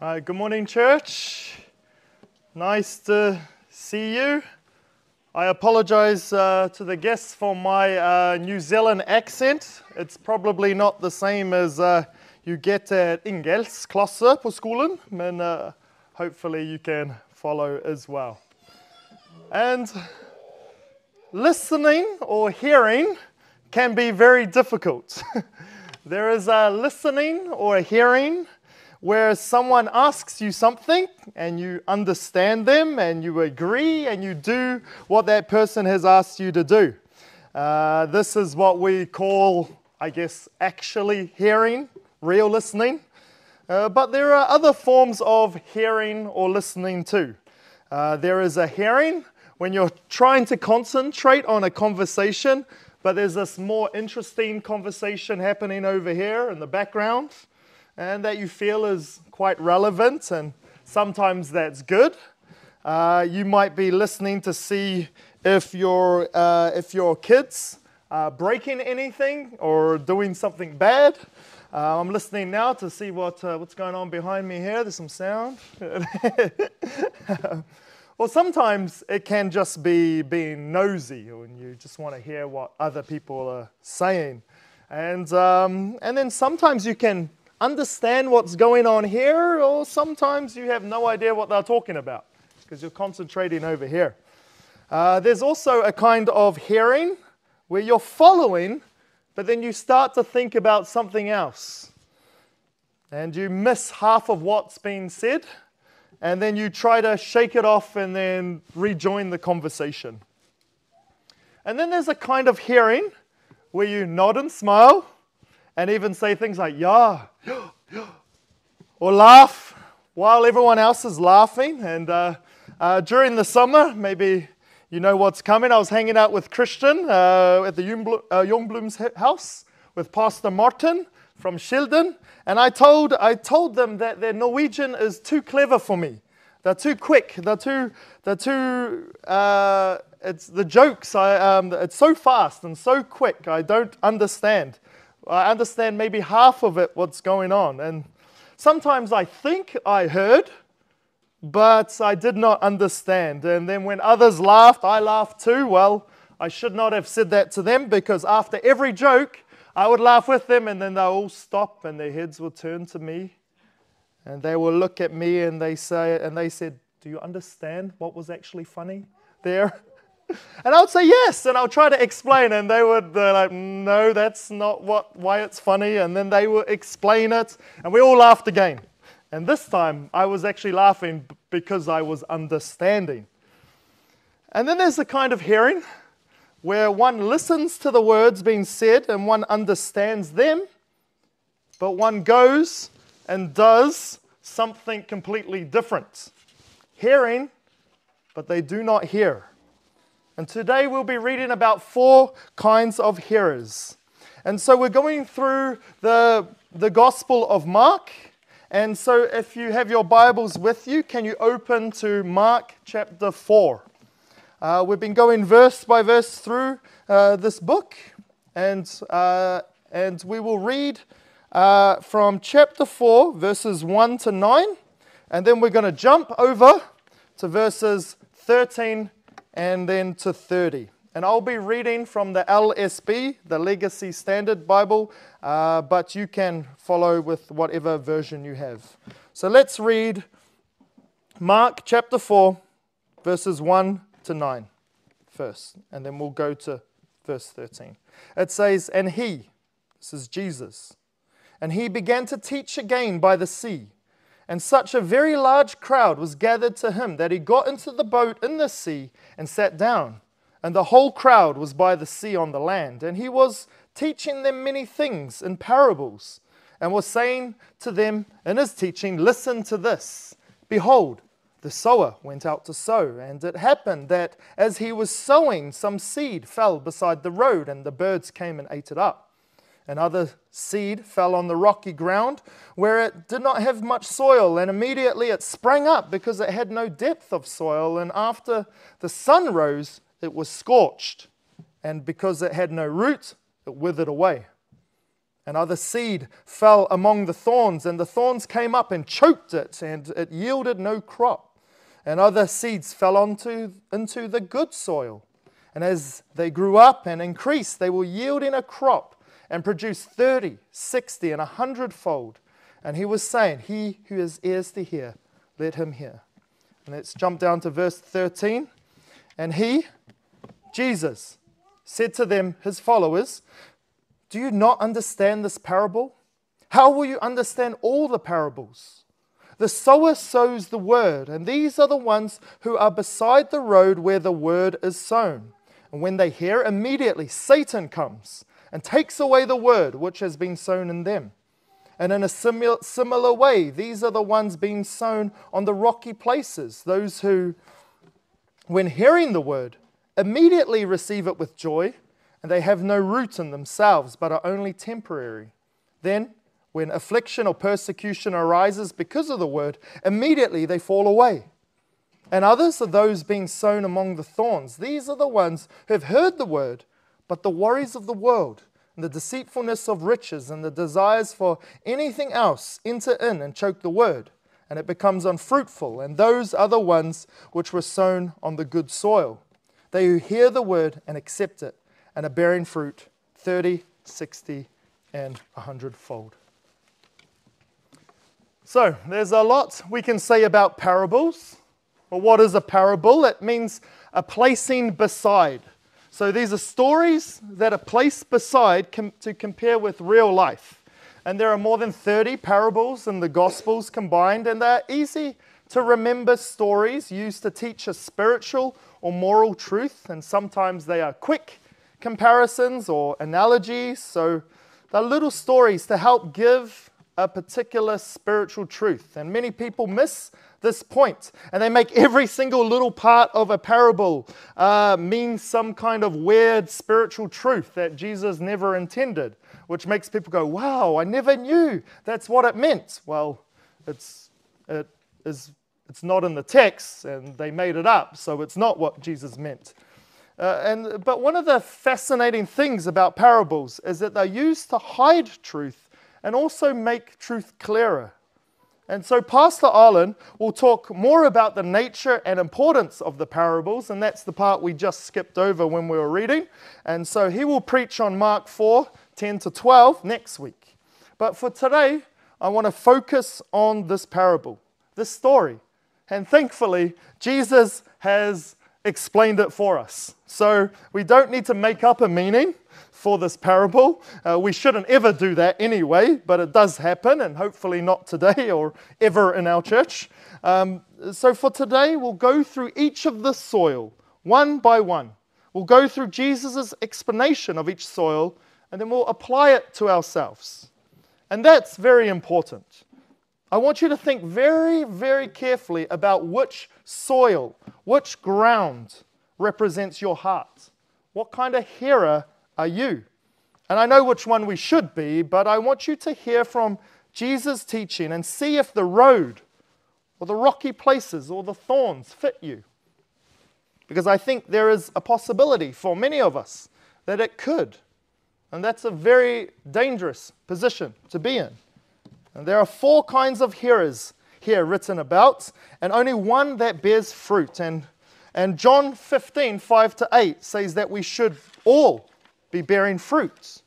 Hi, good morning, church. Nice to see you. I apologize uh, to the guests for my uh, New Zealand accent. It's probably not the same as uh, you get at Ingelsklasse på skolen, uh, hopefully you can follow as well. And listening or hearing can be very difficult. there is a listening or a hearing where someone asks you something and you understand them and you agree and you do what that person has asked you to do. Uh, this is what we call, I guess, actually hearing, real listening. Uh, but there are other forms of hearing or listening too. Uh, there is a hearing when you're trying to concentrate on a conversation, but there's this more interesting conversation happening over here in the background and that you feel is quite relevant, and sometimes that's good. Uh, you might be listening to see if your, uh, if your kids are breaking anything or doing something bad. Uh, I'm listening now to see what, uh, what's going on behind me here. There's some sound. or sometimes it can just be being nosy and you just want to hear what other people are saying. And, um, and then sometimes you can understand what's going on here, or sometimes you have no idea what they're talking about because you're concentrating over here. Uh, there's also a kind of hearing where you're following, but then you start to think about something else. And you miss half of what's been said, and then you try to shake it off and then rejoin the conversation. And then there's a kind of hearing where you nod and smile and even say things like, yeah, or laugh while everyone else is laughing. And uh, uh, during the summer, maybe you know what's coming. I was hanging out with Christian uh, at the Youngblom's uh, house with Pastor Martin from Shildon, and I told, I told them that their Norwegian is too clever for me. They're too quick. They're too, they're too, uh, it's the jokes, I, um, it's so fast and so quick, I don't understand. I understand maybe half of it, what's going on. And sometimes I think I heard, but I did not understand. And then when others laughed, I laughed too. Well, I should not have said that to them because after every joke, I would laugh with them and then they'll all stop and their heads will turn to me. And they will look at me and they say, and they said, Do you understand what was actually funny there? And I would say yes, and I'll try to explain, and they would like, no, that's not what why it's funny, and then they would explain it, and we all laughed again. And this time I was actually laughing because I was understanding. And then there's the kind of hearing where one listens to the words being said and one understands them, but one goes and does something completely different. Hearing, but they do not hear. And today we'll be reading about four kinds of hearers. And so we're going through the, the Gospel of Mark. And so if you have your Bibles with you, can you open to Mark chapter 4? Uh, we've been going verse by verse through uh, this book. And, uh, and we will read uh, from chapter 4, verses 1 to 9. And then we're going to jump over to verses 13 and then to 30. And I'll be reading from the LSB, the Legacy Standard Bible, uh, but you can follow with whatever version you have. So let's read Mark chapter 4, verses 1 to 9 first, and then we'll go to verse 13. It says, And he, this is Jesus, and he began to teach again by the sea and such a very large crowd was gathered to him that he got into the boat in the sea and sat down. And the whole crowd was by the sea on the land. And he was teaching them many things in parables, and was saying to them in his teaching, Listen to this. Behold, the sower went out to sow, and it happened that as he was sowing, some seed fell beside the road, and the birds came and ate it up. and other seed fell on the rocky ground where it did not have much soil, and immediately it sprang up because it had no depth of soil. And after the sun rose, it was scorched, and because it had no root, it withered away. And other seed fell among the thorns, and the thorns came up and choked it, and it yielded no crop. And other seeds fell onto, into the good soil. And as they grew up and increased, they were yielding a crop and produce 30, 60, and a hundredfold. And he was saying, He who has ears to hear, let him hear. And let's jump down to verse 13. And he, Jesus, said to them, his followers, Do you not understand this parable? How will you understand all the parables? The sower sows the word, and these are the ones who are beside the road where the word is sown. And when they hear, immediately Satan comes and takes away the word which has been sown in them. And in a similar, similar way, these are the ones being sown on the rocky places, those who, when hearing the word, immediately receive it with joy, and they have no root in themselves, but are only temporary. Then, when affliction or persecution arises because of the word, immediately they fall away. And others are those being sown among the thorns. These are the ones who have heard the word but the worries of the world, and the deceitfulness of riches, and the desires for anything else enter in and choke the word, and it becomes unfruitful. And those are the ones which were sown on the good soil. They who hear the word and accept it, and are bearing fruit 30, 60, and a hundredfold. So, there's a lot we can say about parables. Well, what is a parable? It means a placing beside. So these are stories that are placed beside com- to compare with real life. And there are more than 30 parables in the Gospels combined, and they're easy to remember stories used to teach a spiritual or moral truth. And sometimes they are quick comparisons or analogies. So they're little stories to help give a particular spiritual truth. And many people miss this point, and they make every single little part of a parable uh, mean some kind of weird spiritual truth that Jesus never intended, which makes people go, "Wow, I never knew that's what it meant." Well, it's it is it's not in the text, and they made it up, so it's not what Jesus meant. Uh, and, but one of the fascinating things about parables is that they're used to hide truth and also make truth clearer. And so, Pastor Arlen will talk more about the nature and importance of the parables, and that's the part we just skipped over when we were reading. And so, he will preach on Mark 4 10 to 12 next week. But for today, I want to focus on this parable, this story. And thankfully, Jesus has explained it for us. So, we don't need to make up a meaning for this parable. Uh, we shouldn't ever do that anyway, but it does happen, and hopefully not today or ever in our church. Um, so for today, we'll go through each of the soil one by one. We'll go through Jesus' explanation of each soil, and then we'll apply it to ourselves. And that's very important. I want you to think very, very carefully about which soil, which ground represents your heart. What kind of hearer are you? And I know which one we should be, but I want you to hear from Jesus' teaching and see if the road or the rocky places or the thorns fit you. Because I think there is a possibility for many of us that it could. And that's a very dangerous position to be in. And there are four kinds of hearers here written about, and only one that bears fruit. And, and John 15, 5 to 8 says that we should all be bearing fruits.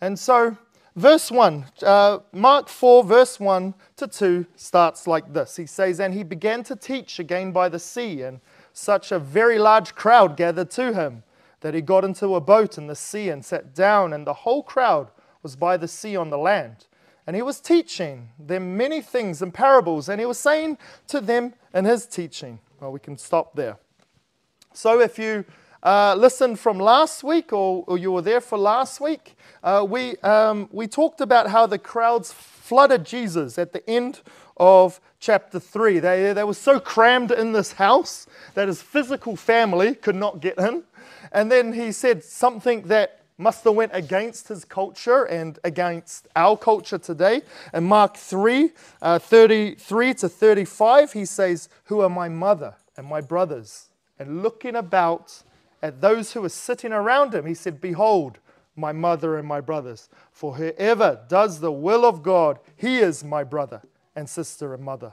And so, verse 1, uh, Mark 4, verse 1 to 2 starts like this. He says, And he began to teach again by the sea, and such a very large crowd gathered to him that he got into a boat in the sea and sat down, and the whole crowd was by the sea on the land. And he was teaching them many things in parables, and he was saying to them in his teaching. Well, we can stop there. So if you uh, listened from last week or, or, you were there for last week, uh, we, um, we talked about how the crowds flooded Jesus at the end of chapter 3. They, they were so crammed in this house that his physical family could not get in. And then he said something that must have went against his culture and against our culture today. In Mark 3, uh, 33 to 35, he says, Who are my mother and my brothers? And looking about at those who were sitting around him, he said, Behold, my mother and my brothers. For whoever does the will of God, he is my brother and sister and mother.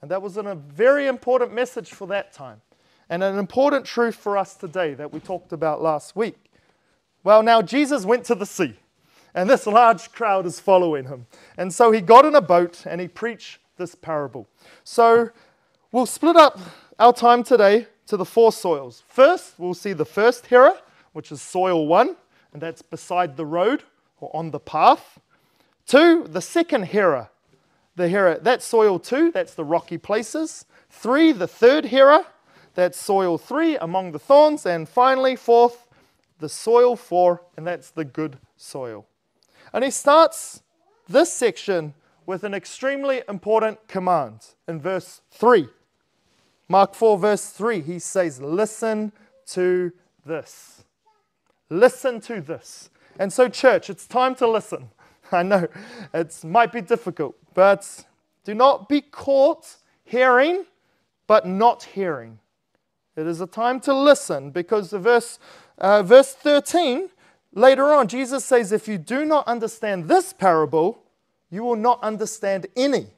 And that was a very important message for that time, and an important truth for us today that we talked about last week. Well, now Jesus went to the sea, and this large crowd is following him. And so he got in a boat and he preached this parable. So we'll split up our time today to the four soils. First, we'll see the first hera, which is soil one, and that's beside the road or on the path. Two, the second hera, the hera, that's soil two, that's the rocky places. Three, the third hera, that's soil three among the thorns. And finally, fourth, the soil for, and that's the good soil. And he starts this section with an extremely important command in verse 3. Mark 4, verse 3, he says, Listen to this. Listen to this. And so, church, it's time to listen. I know it might be difficult, but do not be caught hearing, but not hearing. It is a time to listen because the verse uh, verse 13, later on, Jesus says, If you do not understand this parable, you will not understand any.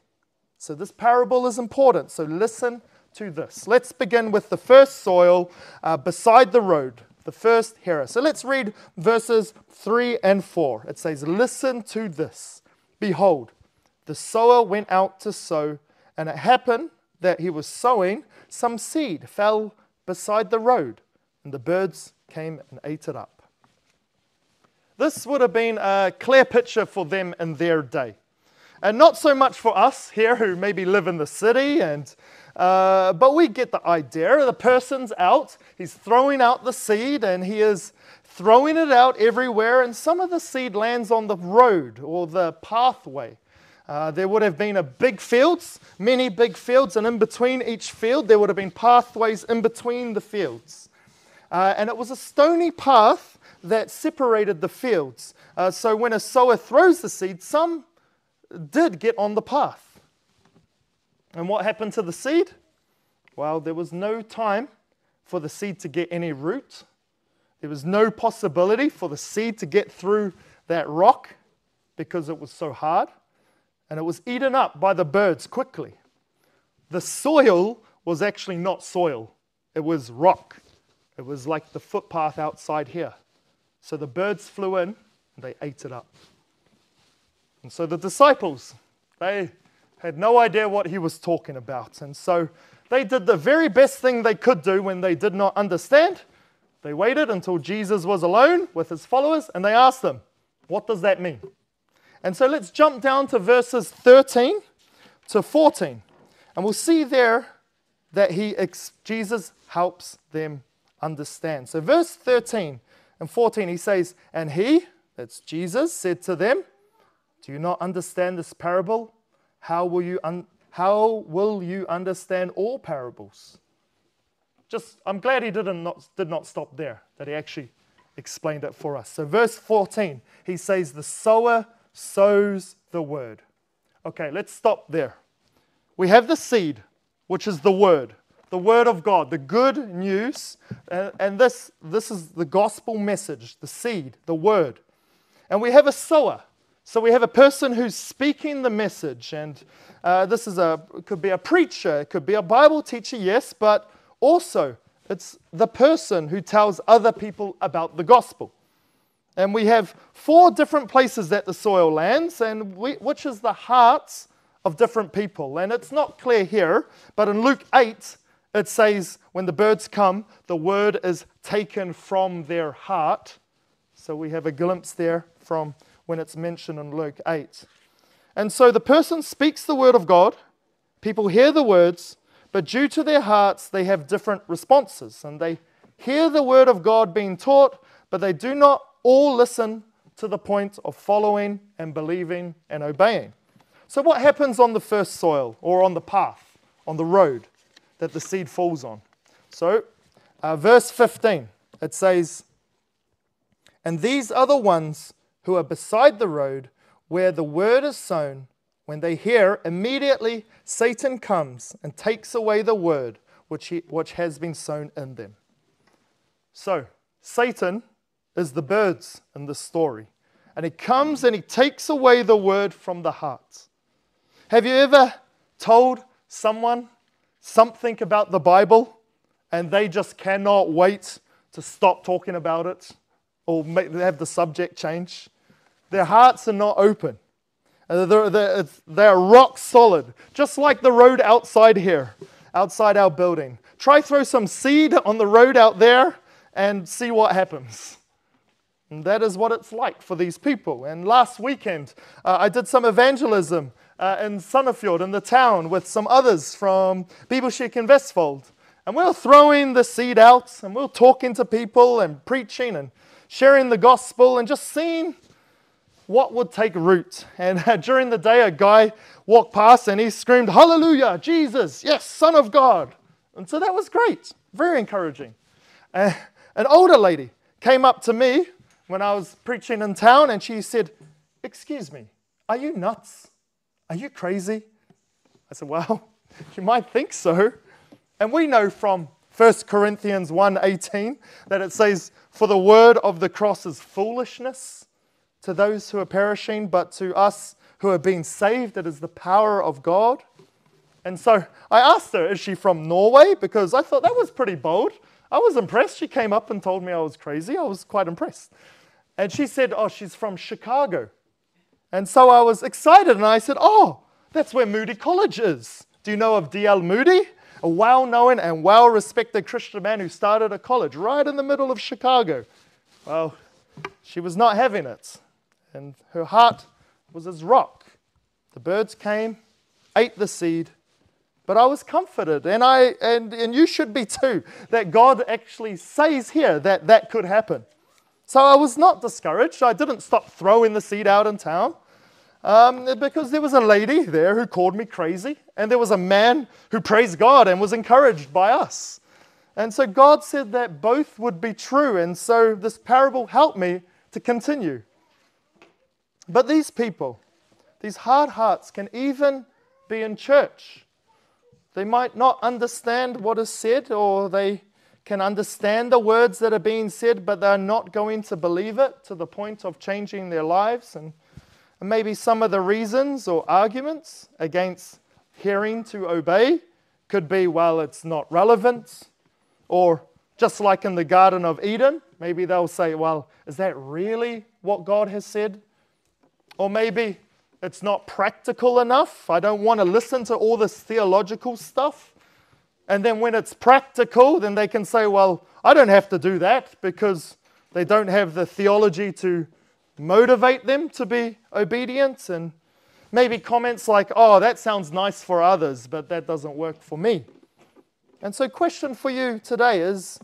So, this parable is important. So, listen to this. Let's begin with the first soil uh, beside the road, the first hera. So, let's read verses 3 and 4. It says, Listen to this. Behold, the sower went out to sow, and it happened that he was sowing, some seed fell beside the road, and the birds came and ate it up. This would have been a clear picture for them in their day. And not so much for us here who maybe live in the city, and, uh, but we get the idea. The person's out, he's throwing out the seed, and he is throwing it out everywhere, and some of the seed lands on the road or the pathway. Uh, there would have been a big fields, many big fields, and in between each field, there would have been pathways in between the fields. Uh, and it was a stony path that separated the fields. Uh, so when a sower throws the seed, some did get on the path. And what happened to the seed? Well, there was no time for the seed to get any root. There was no possibility for the seed to get through that rock because it was so hard. And it was eaten up by the birds quickly. The soil was actually not soil, it was rock. It was like the footpath outside here. So the birds flew in and they ate it up. And so the disciples, they had no idea what he was talking about. And so they did the very best thing they could do when they did not understand. They waited until Jesus was alone with his followers and they asked them, What does that mean? And so let's jump down to verses 13 to 14. And we'll see there that he, Jesus helps them understand. So, verse 13 and 14, he says, And he, that's Jesus, said to them, Do you not understand this parable? How will you, how will you understand all parables? Just, I'm glad he didn't not, did not stop there, that he actually explained it for us. So, verse 14, he says, The sower sows the word. Okay, let's stop there. We have the seed, which is the word the Word of God, the good news. And, and this, this is the gospel message, the seed, the Word. And we have a sower. So we have a person who's speaking the message. And uh, this is a, could be a preacher, it could be a Bible teacher, yes, but also it's the person who tells other people about the gospel. And we have four different places that the soil lands, and we, which is the hearts of different people. And it's not clear here, but in Luke 8, it says, when the birds come, the word is taken from their heart. So we have a glimpse there from when it's mentioned in Luke 8. And so the person speaks the word of God, people hear the words, but due to their hearts, they have different responses. And they hear the word of God being taught, but they do not all listen to the point of following and believing and obeying. So, what happens on the first soil or on the path, on the road? That the seed falls on. So, uh, verse 15, it says, And these are the ones who are beside the road where the word is sown. When they hear, immediately Satan comes and takes away the word which, he, which has been sown in them. So, Satan is the birds in the story. And he comes and he takes away the word from the heart. Have you ever told someone something about the Bible and they just cannot wait to stop talking about it or make, have the subject change? Their hearts are not open. They're, they're, they're rock solid, just like the road outside here, outside our building. Try throw some seed on the road out there and see what happens. And that is what it's like for these people. And last weekend, uh, I did some evangelism uh, in Sandefjord, in the town, with some others from Bibelskirken and Vestfold. And we are throwing the seed out, and we are talking to people and preaching and sharing the gospel and just seeing what would take root. And uh, during the day, a guy walked past and he screamed, Hallelujah, Jesus, yes, Son of God. And so that was great, very encouraging. Uh, an older lady came up to me when I was preaching in town and she said, Excuse me, are you nuts? Are you crazy? I said, Well, you might think so. And we know from 1 Corinthians 1:18 that it says, For the word of the cross is foolishness to those who are perishing, but to us who are being saved, it is the power of God. And so I asked her, Is she from Norway? Because I thought that was pretty bold. I was impressed. She came up and told me I was crazy. I was quite impressed. And she said, Oh, she's from Chicago. And so I was excited and I said, Oh, that's where Moody College is. Do you know of D.L. Moody? A well known and well respected Christian man who started a college right in the middle of Chicago. Well, she was not having it and her heart was as rock. The birds came, ate the seed, but I was comforted, and, I, and, and you should be too, that God actually says here that that could happen. So I was not discouraged. I didn't stop throwing the seed out in town um, because there was a lady there who called me crazy, and there was a man who praised God and was encouraged by us. And so God said that both would be true, and so this parable helped me to continue. But these people, these hard hearts, can even be in church. They might not understand what is said, or they can understand the words that are being said, but they're not going to believe it to the point of changing their lives. And, and maybe some of the reasons or arguments against hearing to obey could be well, it's not relevant, or just like in the Garden of Eden, maybe they'll say, well, is that really what God has said? Or maybe it's not practical enough. I don't want to listen to all this theological stuff. And then when it's practical, then they can say, well, I don't have to do that because they don't have the theology to motivate them to be obedient. And maybe comments like, oh, that sounds nice for others, but that doesn't work for me. And so, question for you today is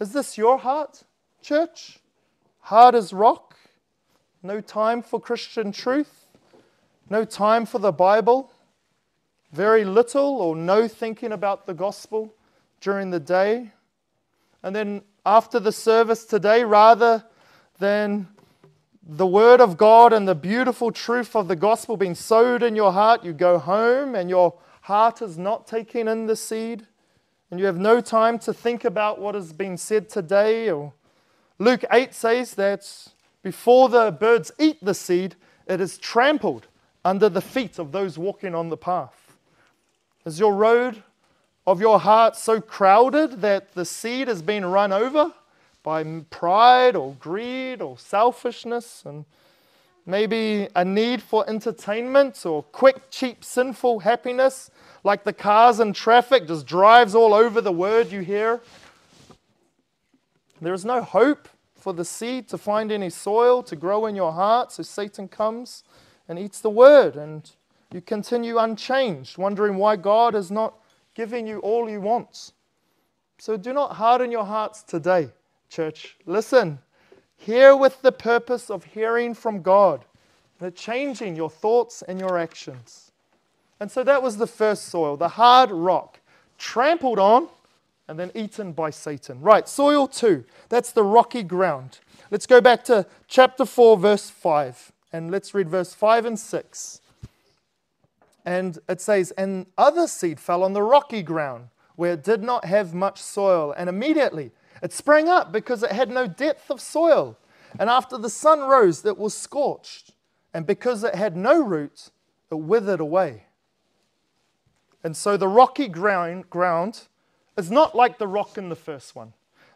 Is this your heart, church? Hard as rock? no time for Christian truth, no time for the Bible, very little or no thinking about the gospel during the day. And then after the service today, rather than the word of God and the beautiful truth of the gospel being sowed in your heart, you go home and your heart is not taking in the seed, and you have no time to think about what has been said today. Or Luke 8 says that before the birds eat the seed, it is trampled under the feet of those walking on the path. Is your road of your heart so crowded that the seed has been run over by pride or greed or selfishness and maybe a need for entertainment or quick, cheap, sinful happiness, like the cars and traffic just drives all over the word you hear? There is no hope for the seed to find any soil to grow in your heart. So Satan comes and eats the word, and you continue unchanged, wondering why God is not giving you all you want. So do not harden your hearts today, church. Listen, hear with the purpose of hearing from God, and changing your thoughts and your actions. And so that was the first soil, the hard rock, trampled on and then eaten by Satan. Right, soil two. That's the rocky ground. Let's go back to chapter 4, verse 5, and let's read verse 5 and 6. And it says, And other seed fell on the rocky ground, where it did not have much soil, and immediately it sprang up because it had no depth of soil. And after the sun rose, it was scorched, and because it had no root, it withered away. And so the rocky ground, ground is not like the rock in the first one.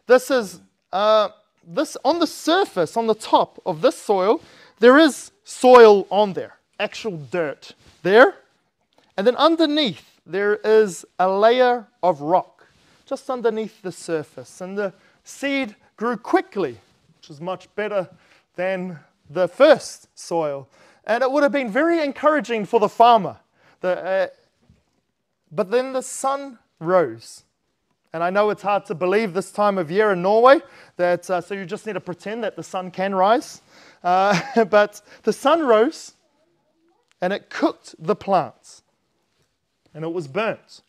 This is uh, this on the surface, on the top of this soil, there is soil on there, actual dirt there. And then underneath, there is a layer of rock just underneath the surface. And the seed grew quickly, which is much better than the first soil. And it would have been very encouraging for the farmer. The, uh, but then the sun rose. And I know it's hard to believe this time of year in Norway, that, uh, so you just need to pretend that the sun can rise. Uh, but the sun rose and it cooked the plants and it was burnt.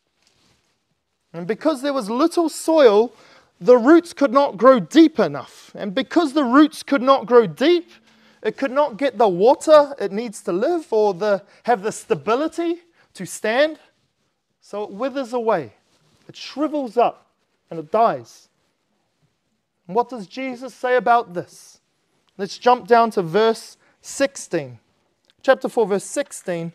And because there was little soil, the roots could not grow deep enough. And because the roots could not grow deep, it could not get the water it needs to live or the, have the stability to stand. So it withers away, it shrivels up, and it dies. And what does Jesus say about this? Let's jump down to verse 16. Chapter 4, verse 16.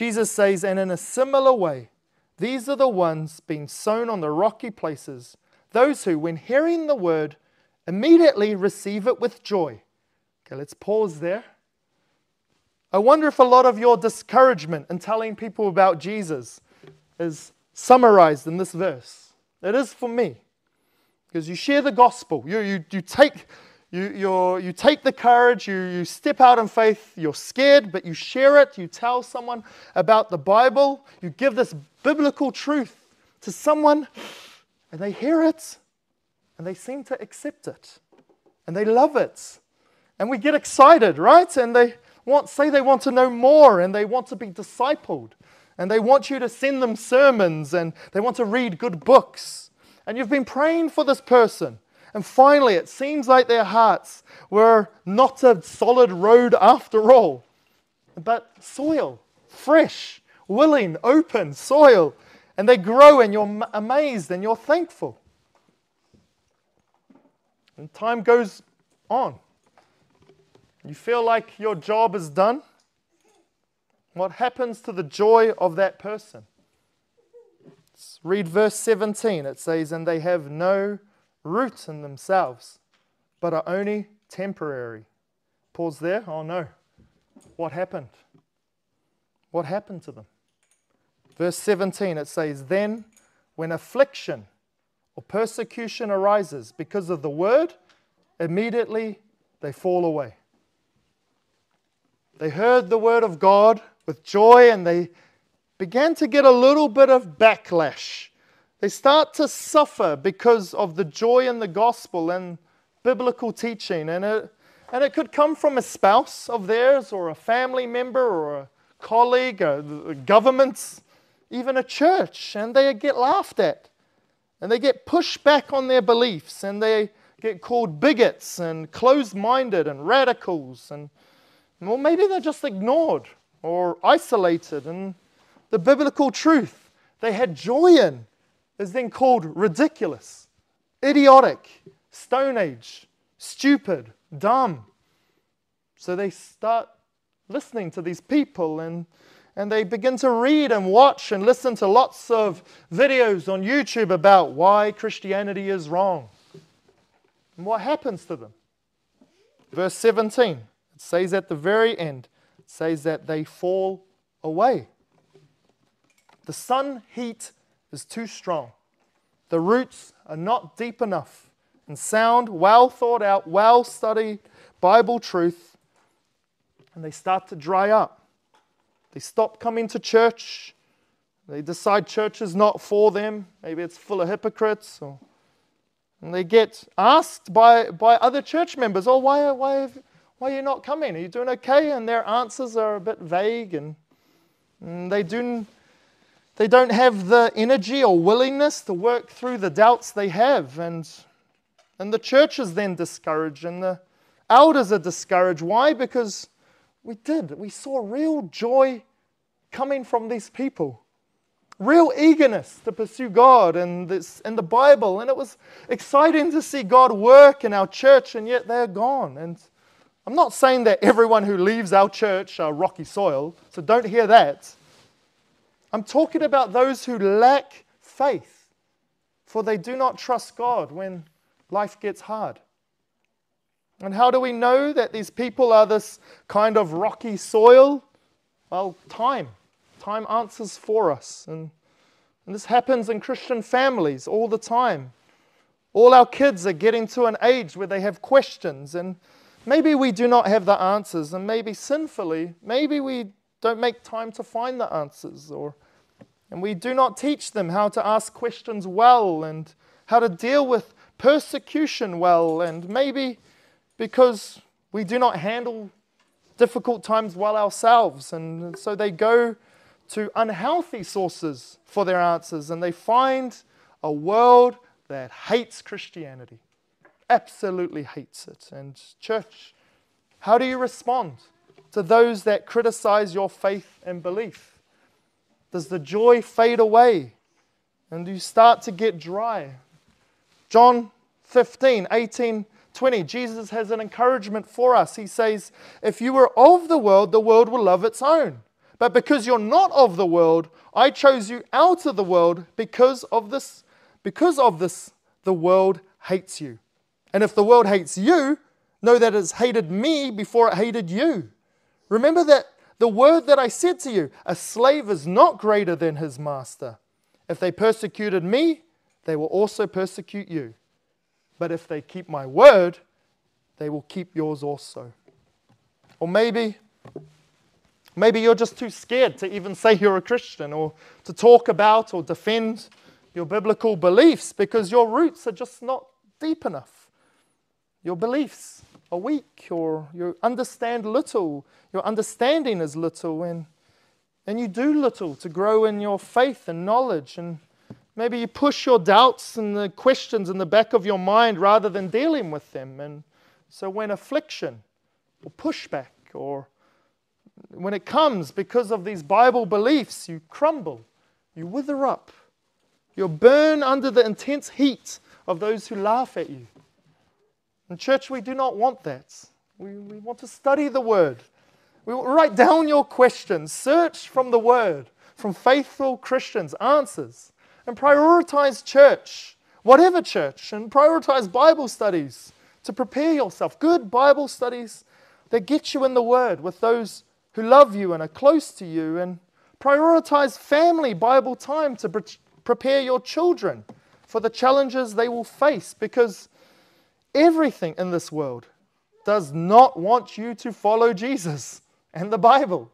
Jesus says, And in a similar way, these are the ones being sown on the rocky places, those who, when hearing the word, immediately receive it with joy. Okay, let's pause there. I wonder if a lot of your discouragement in telling people about Jesus is summarized in this verse. It is for me. Because you share the gospel, you, you, you, take, you, you you take the courage, you, you step out in faith, you're scared, but you share it, you tell someone about the Bible, you give this biblical truth to someone, and they hear it, and they seem to accept it, and they love it. And we get excited, right? And they, want, say they want to know more and they want to be discipled and they want you to send them sermons and they want to read good books. And you've been praying for this person. And finally, it seems like their hearts were not a solid road after all, but soil, fresh, willing, open soil. And they grow, and you're amazed and you're thankful. And time goes on. You feel like your job is done? What happens to the joy of that person? Let's read verse 17. It says, And they have no root in themselves, but are only temporary. Pause there. Oh no. What happened? What happened to them? Verse 17, it says, Then when affliction or persecution arises because of the word, immediately they fall away. They heard the word of God with joy and they began to get a little bit of backlash. They start to suffer because of the joy in the gospel and biblical teaching. And it, and it could come from a spouse of theirs, or a family member, or a colleague, or the government, even a church. And they get laughed at. And they get pushed back on their beliefs. And they get called bigots and closed minded and radicals. And or maybe they're just ignored or isolated. And the biblical truth they had joy in is then called ridiculous, idiotic, Stone Age, stupid, dumb. So they start listening to these people and, and they begin to read and watch and listen to lots of videos on YouTube about why Christianity is wrong. And what happens to them? Verse 17 it says at the very end, it says that they fall away. The sun heat is too strong. The roots are not deep enough and sound, well thought out, well studied Bible truth, and they start to dry up. They stop coming to church. They decide church is not for them. Maybe it's full of hypocrites. Or, and they get asked by, by other church members, Oh, why, why, have, why are you not coming? Are you doing okay? And their answers are a bit vague and, and they, do, they don't have the energy or willingness to work through the doubts they have. And, and the church is then discouraged, and the elders are discouraged. Why? Because we did. We saw real joy coming from these people real eagerness to pursue God and, this, and the Bible. And it was exciting to see God work in our church, and yet they're gone. And I'm not saying that everyone who leaves our church are rocky soil, so don't hear that. I'm talking about those who lack faith, for they do not trust God when life gets hard. And how do we know that these people are this kind of rocky soil? Well, time. Time answers for us. And, and this happens in Christian families all the time. All our kids are getting to an age where they have questions, and maybe we do not have the answers, and maybe sinfully, maybe we don't make time to find the answers, or and we do not teach them how to ask questions well and how to deal with persecution well, and maybe because we do not handle difficult times well ourselves, and so they go to unhealthy sources for their answers and they find a world that hates Christianity, absolutely hates it. And, church, how do you respond to those that criticize your faith and belief? Does the joy fade away and you start to get dry? John 15, 18, 20, Jesus has an encouragement for us. He says, If you were of the world, the world will love its own. But because you're not of the world, I chose you out of the world because of this. Because of this, the world hates you. And if the world hates you, know that it has hated me before it hated you. Remember that the word that I said to you a slave is not greater than his master. If they persecuted me, they will also persecute you. But if they keep my word, they will keep yours also. Or maybe Maybe you're just too scared to even say you're a Christian or to talk about or defend your biblical beliefs because your roots are just not deep enough. Your beliefs are weak or you understand little, your understanding is little, and, and you do little to grow in your faith and knowledge. And maybe you push your doubts and the questions in the back of your mind rather than dealing with them. And so when affliction or pushback or when it comes because of these Bible beliefs, you crumble, you wither up, you burn under the intense heat of those who laugh at you. Church, we do not want that. We, we want to study the Word. We write down your questions, search from the Word, from faithful Christians, answers, and prioritize church, whatever church, and prioritize Bible studies to prepare yourself. Good Bible studies that get you in the Word with those who love you and are close to you, and prioritize family Bible time to pre- prepare your children for the challenges they will face because everything in this world does not want you to follow Jesus and the Bible.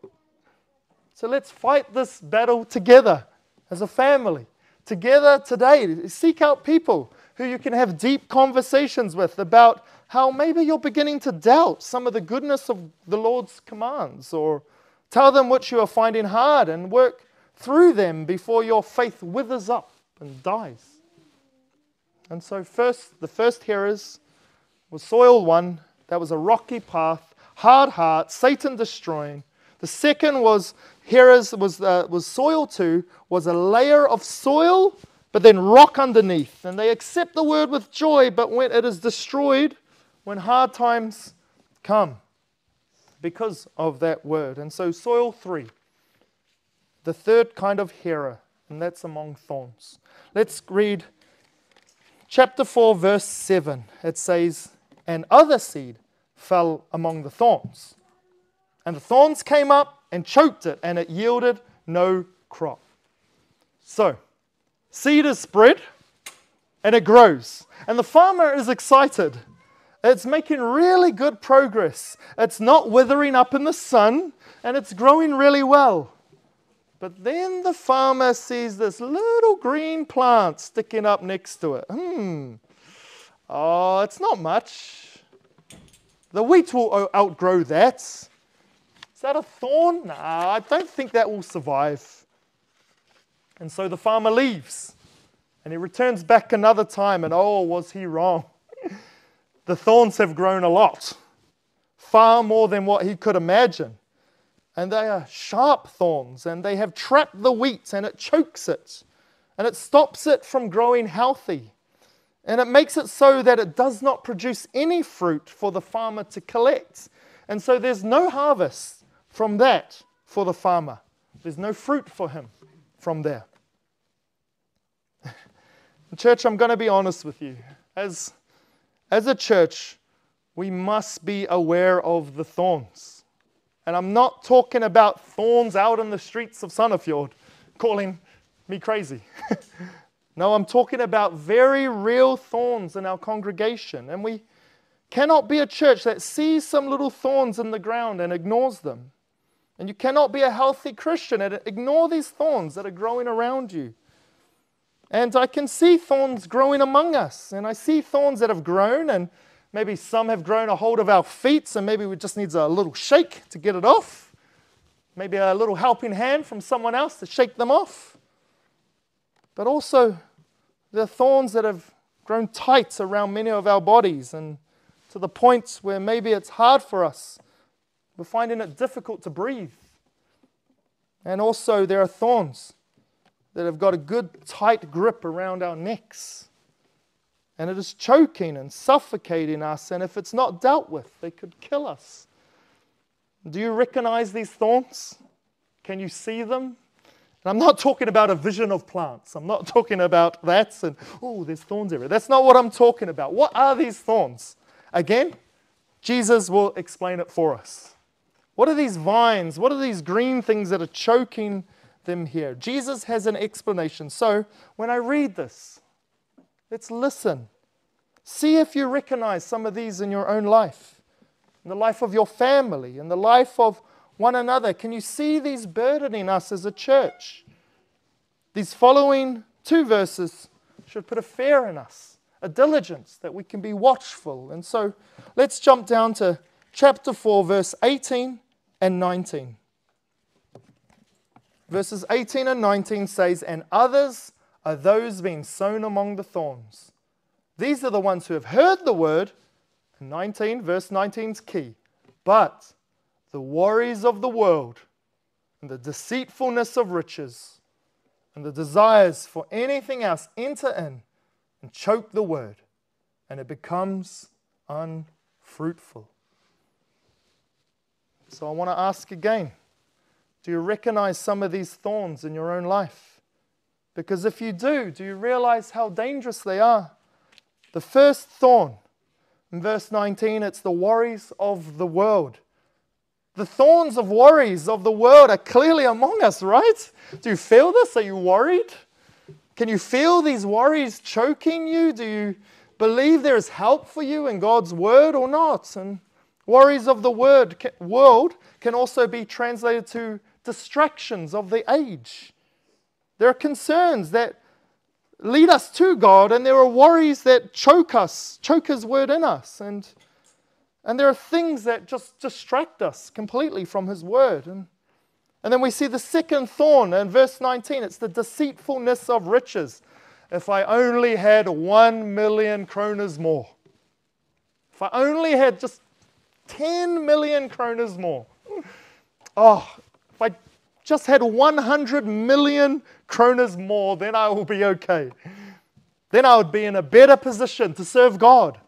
So let's fight this battle together as a family. Together today, seek out people who you can have deep conversations with about how maybe you're beginning to doubt some of the goodness of the Lord's commands, or tell them what you are finding hard and work through them before your faith withers up and dies. And so, first, the first hearers was soil one, that was a rocky path, hard heart, Satan destroying. The second was hearers was uh, was soil two, was a layer of soil, but then rock underneath, and they accept the word with joy, but when it is destroyed, when hard times come because of that word. And so, soil three, the third kind of hearer, and that's among thorns. Let's read chapter 4, verse 7. It says, And other seed fell among the thorns. And the thorns came up and choked it, and it yielded no crop. So, seed is spread and it grows. And the farmer is excited it's making really good progress. It's not withering up in the sun and it's growing really well. But then the farmer sees this little green plant sticking up next to it. Hmm. Oh, it's not much. The wheat will outgrow that. Is that a thorn? Nah, I don't think that will survive. And so the farmer leaves and he returns back another time, and oh, was he wrong? the thorns have grown a lot, far more than what he could imagine. And they are sharp thorns, and they have trapped the wheat, and it chokes it, and it stops it from growing healthy. And it makes it so that it does not produce any fruit for the farmer to collect. And so there's no harvest from that for the farmer. There's no fruit for him from there. church, I'm going to be honest with you. As, as a church, we must be aware of the thorns. And I'm not talking about thorns out in the streets of Sandefjord calling me crazy. No, I'm talking about very real thorns in our congregation. And we cannot be a church that sees some little thorns in the ground and ignores them. And you cannot be a healthy Christian and ignore these thorns that are growing around you. And I can see thorns growing among us. And I see thorns that have grown, and maybe some have grown a hold of our feet, so maybe we just need a little shake to get it off. Maybe a little helping hand from someone else to shake them off. But also, the thorns that have grown tight around many of our bodies and to the point where maybe it's hard for us. We're finding it difficult to breathe. And also, there are thorns that have got a good tight grip around our necks. And it is choking and suffocating us. And if it's not dealt with, they could kill us. Do you recognize these thorns? Can you see them? And I'm not talking about a vision of plants. I'm not talking about that and, oh, there's thorns everywhere. That's not what I'm talking about. What are these thorns? Again, Jesus will explain it for us. What are these vines? What are these green things that are choking them here? Jesus has an explanation. So when I read this, let's listen. See if you recognize some of these in your own life, in the life of your family, in the life of one another. Can you see these burdening us as a church? These following two verses should put a fear in us, a diligence that we can be watchful. And so let's jump down to chapter 4, verse 18 and 19. Verses 18 and 19 says, And others are those being sown among the thorns. These are the ones who have heard the word. 19, verse 19 is key. But the worries of the world and the deceitfulness of riches and the desires for anything else enter in and choke the word, and it becomes unfruitful. So I want to ask again do you recognize some of these thorns in your own life? Because if you do, do you realize how dangerous they are? The first thorn, in verse 19, it's the worries of the world. The thorns of worries of the world are clearly among us, right? Do you feel this? Are you worried? Can you feel these worries choking you? Do you believe there is help for you in God's word or not? And worries of the word, world can also be translated to distractions of the age. There are concerns that lead us to God, and there are worries that choke us, choke His word in us. And and there are things that just distract us completely from His Word. And, and then we see the second thorn in verse 19 it's the deceitfulness of riches. If I only had one million kronas more, if I only had just 10 million kronas more, oh, if I just had 100 million kronas more, then I will be okay. Then I would be in a better position to serve God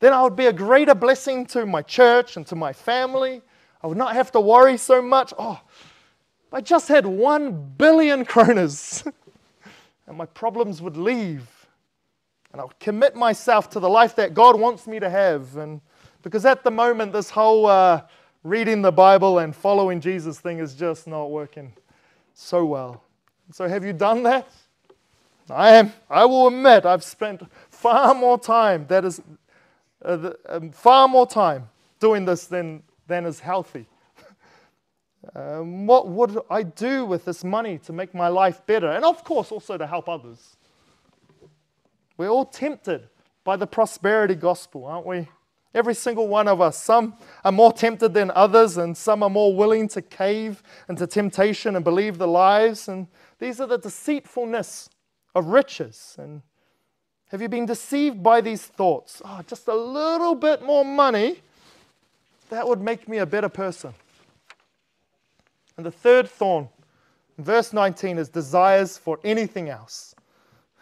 then I would be a greater blessing to my church and to my family. I would not have to worry so much. Oh, I just had one billion kronas and my problems would leave. And I would commit myself to the life that God wants me to have. And because at the moment, this whole uh, reading the Bible and following Jesus thing is just not working so well. So, have you done that? I am. I will admit I've spent far more time that is uh, the, um, far more time doing this than, than is healthy. um, what would I do with this money to make my life better? And of course, also to help others. We're all tempted by the prosperity gospel, aren't we? Every single one of us. Some are more tempted than others, and some are more willing to cave into temptation and believe the lies. And These are the deceitfulness of riches. And have you been deceived by these thoughts? Oh, just a little bit more money, that would make me a better person. And the third thorn, verse 19, is desires for anything else.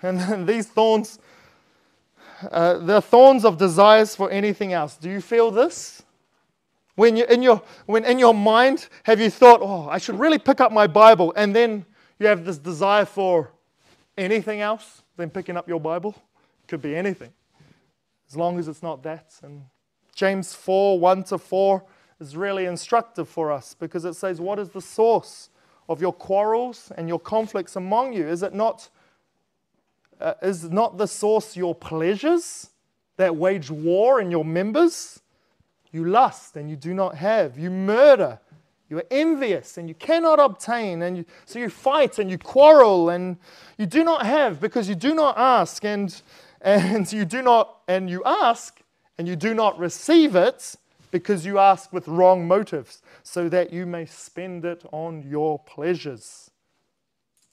And these thorns, uh, the thorns of desires for anything else. Do you feel this? When, you, in your, when in your mind, have you thought, oh, I should really pick up my Bible, and then you have this desire for anything else than picking up your Bible? Could be anything, as long as it's not that. And James 4 1 to 4 is really instructive for us because it says, What is the source of your quarrels and your conflicts among you? Is it not, uh, is not the source your pleasures that wage war in your members? You lust and you do not have. You murder. You are envious and you cannot obtain. And you, so you fight and you quarrel and you do not have because you do not ask. And, and you do not, and you ask and you do not receive it because you ask with wrong motives, so that you may spend it on your pleasures.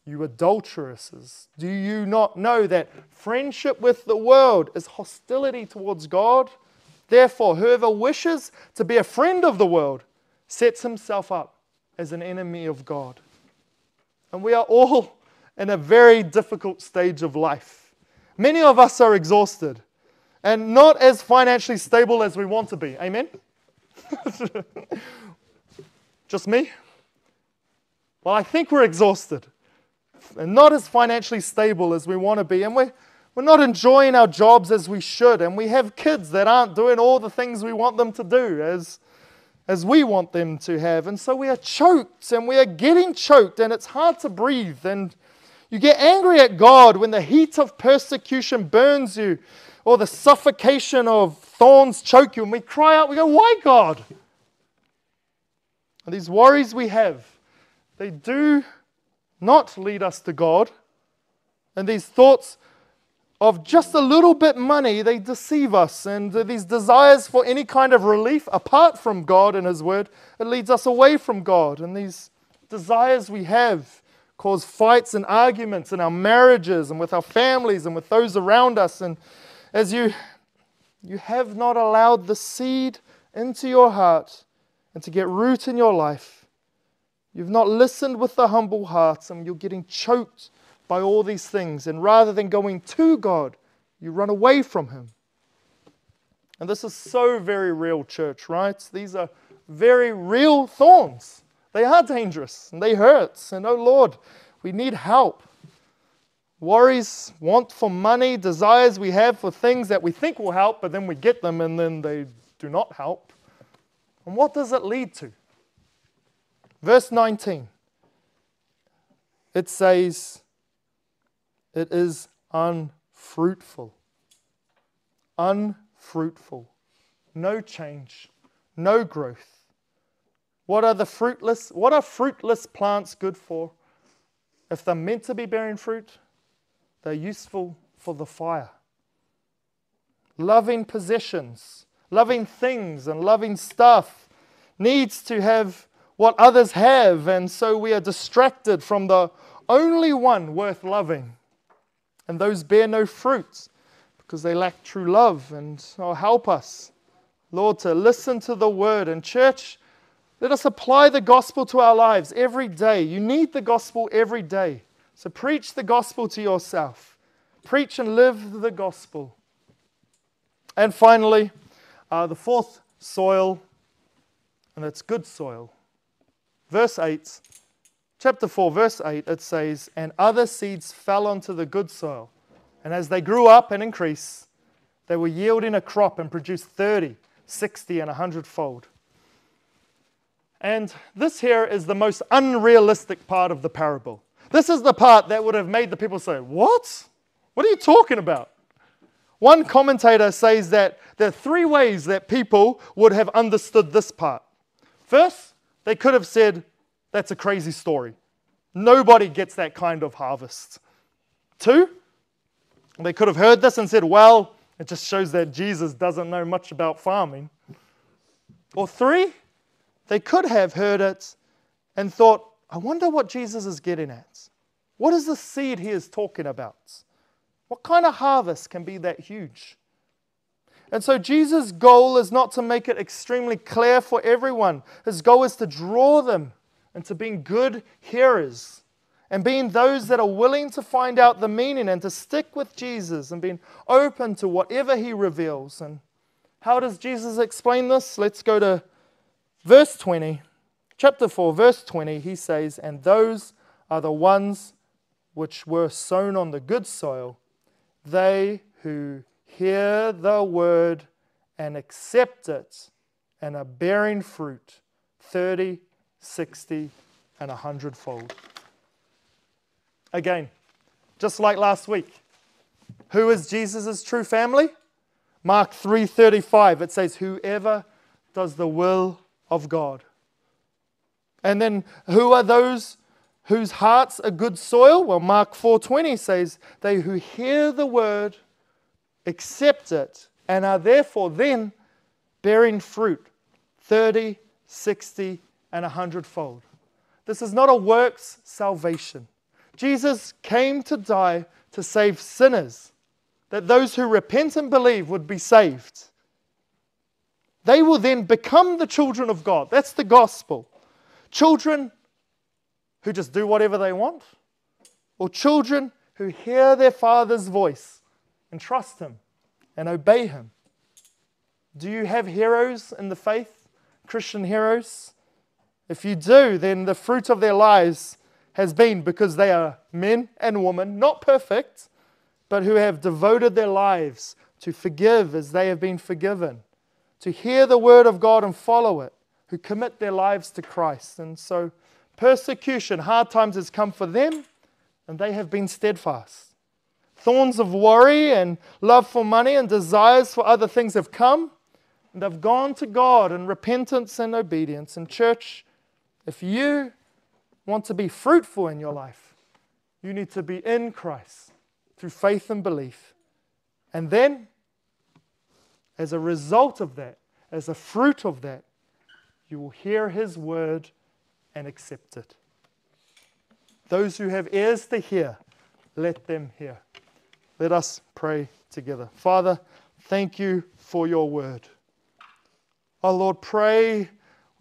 You adulteresses, do you not know that friendship with the world is hostility towards God? Therefore, whoever wishes to be a friend of the world sets himself up as an enemy of God. And we are all in a very difficult stage of life. Many of us are exhausted and not as financially stable as we want to be. Amen? Just me? Well, I think we're exhausted and not as financially stable as we want to be. And we're, we're not enjoying our jobs as we should. And we have kids that aren't doing all the things we want them to do as, as we want them to have. And so we are choked and we are getting choked, and it's hard to breathe. And you get angry at God when the heat of persecution burns you or the suffocation of thorns choke you, and we cry out, we go, Why, God? And these worries we have, they do not lead us to God. And these thoughts of just a little bit money, they deceive us. And these desires for any kind of relief apart from God and His Word, it leads us away from God. And these desires we have cause fights and arguments in our marriages and with our families and with those around us. And as you, you have not allowed the seed into your heart and to get root in your life. You've not listened with the humble hearts, and you're getting choked by all these things. And rather than going to God, you run away from Him. And this is so very real, church, right? These are very real thorns. They are dangerous and they hurt. And oh Lord, we need help worries, want for money, desires we have for things that we think will help, but then we get them and then they do not help. And what does it lead to? Verse 19 it says, It is unfruitful. Unfruitful. No change, no growth. What are the fruitless? What are fruitless plants good for? If they're meant to be bearing fruit, they're useful for the fire. Loving possessions, loving things, and loving stuff needs to have what others have, and so we are distracted from the only one worth loving. And those bear no fruit because they lack true love. And oh, help us, Lord, to listen to the word. And, church, let us apply the gospel to our lives every day. You need the gospel every day. So preach the gospel to yourself. Preach and live the gospel. And finally, uh, the fourth soil, and that's good soil. Verse 8, chapter 4, verse 8, it says, And other seeds fell onto the good soil. And as they grew up and increased, they were yielding a crop and produced 30, 60, and 100 fold. And this here is the most unrealistic part of the parable. This is the part that would have made the people say, What? What are you talking about? One commentator says that there are three ways that people would have understood this part. First, they could have said, That's a crazy story. Nobody gets that kind of harvest. Two, they could have heard this and said, Well, it just shows that Jesus doesn't know much about farming. Or three, they could have heard it and thought, I wonder what Jesus is getting at. What is the seed he is talking about? What kind of harvest can be that huge? And so Jesus' goal is not to make it extremely clear for everyone. His goal is to draw them into being good hearers and being those that are willing to find out the meaning and to stick with Jesus and being open to whatever he reveals. And how does Jesus explain this? Let's go to verse 20. Chapter 4, verse 20, he says, And those are the ones which were sown on the good soil, they who hear the word and accept it and are bearing fruit 30, 60, and a hundredfold. Again, just like last week, who is Jesus' true family? Mark 3:35 it says whoever does the will of God. And then who are those whose hearts are good soil? Well, Mark 4:20 says they who hear the word, accept it, and are therefore then bearing fruit 30, 60, and a hundredfold. This is not a works salvation. Jesus came to die to save sinners, that those who repent and believe would be saved. They will then become the children of God. That's the gospel. Children who just do whatever they want, or children who hear their father's voice and trust him and obey him. Do you have heroes in the faith, Christian heroes? If you do, then the fruit of their lives has been because they are men and women, not perfect, but who have devoted their lives to forgive as they have been forgiven, to hear the word of God and follow it, who commit their lives to Christ. And so, persecution, hard times has come for them, and they have been steadfast. Thorns of worry and love for money and desires for other things have come, and they've gone to God in repentance and obedience. And, church, if you want to be fruitful in your life, you need to be in Christ through faith and belief. And then, as a result of that, as a fruit of that, you will hear His word and accept it. Those who have ears to hear, let them hear. Let us pray together. Father, thank you for your word. Oh Lord, pray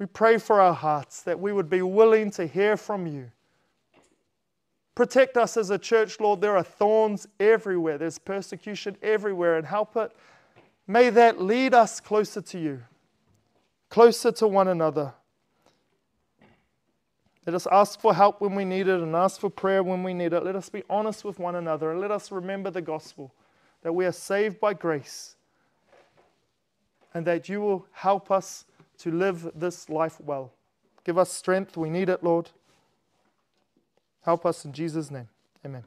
we pray for our hearts that we would be willing to hear from you. Protect us as a church, Lord. There are thorns everywhere, there's persecution everywhere, and help it. May that lead us closer to you, closer to one another. Let us ask for help when we need it and ask for prayer when we need it. Let us be honest with one another and let us remember the gospel that we are saved by grace and that you will help us to live this life well. Give us strength. We need it, Lord. Help us in Jesus' name. Amen.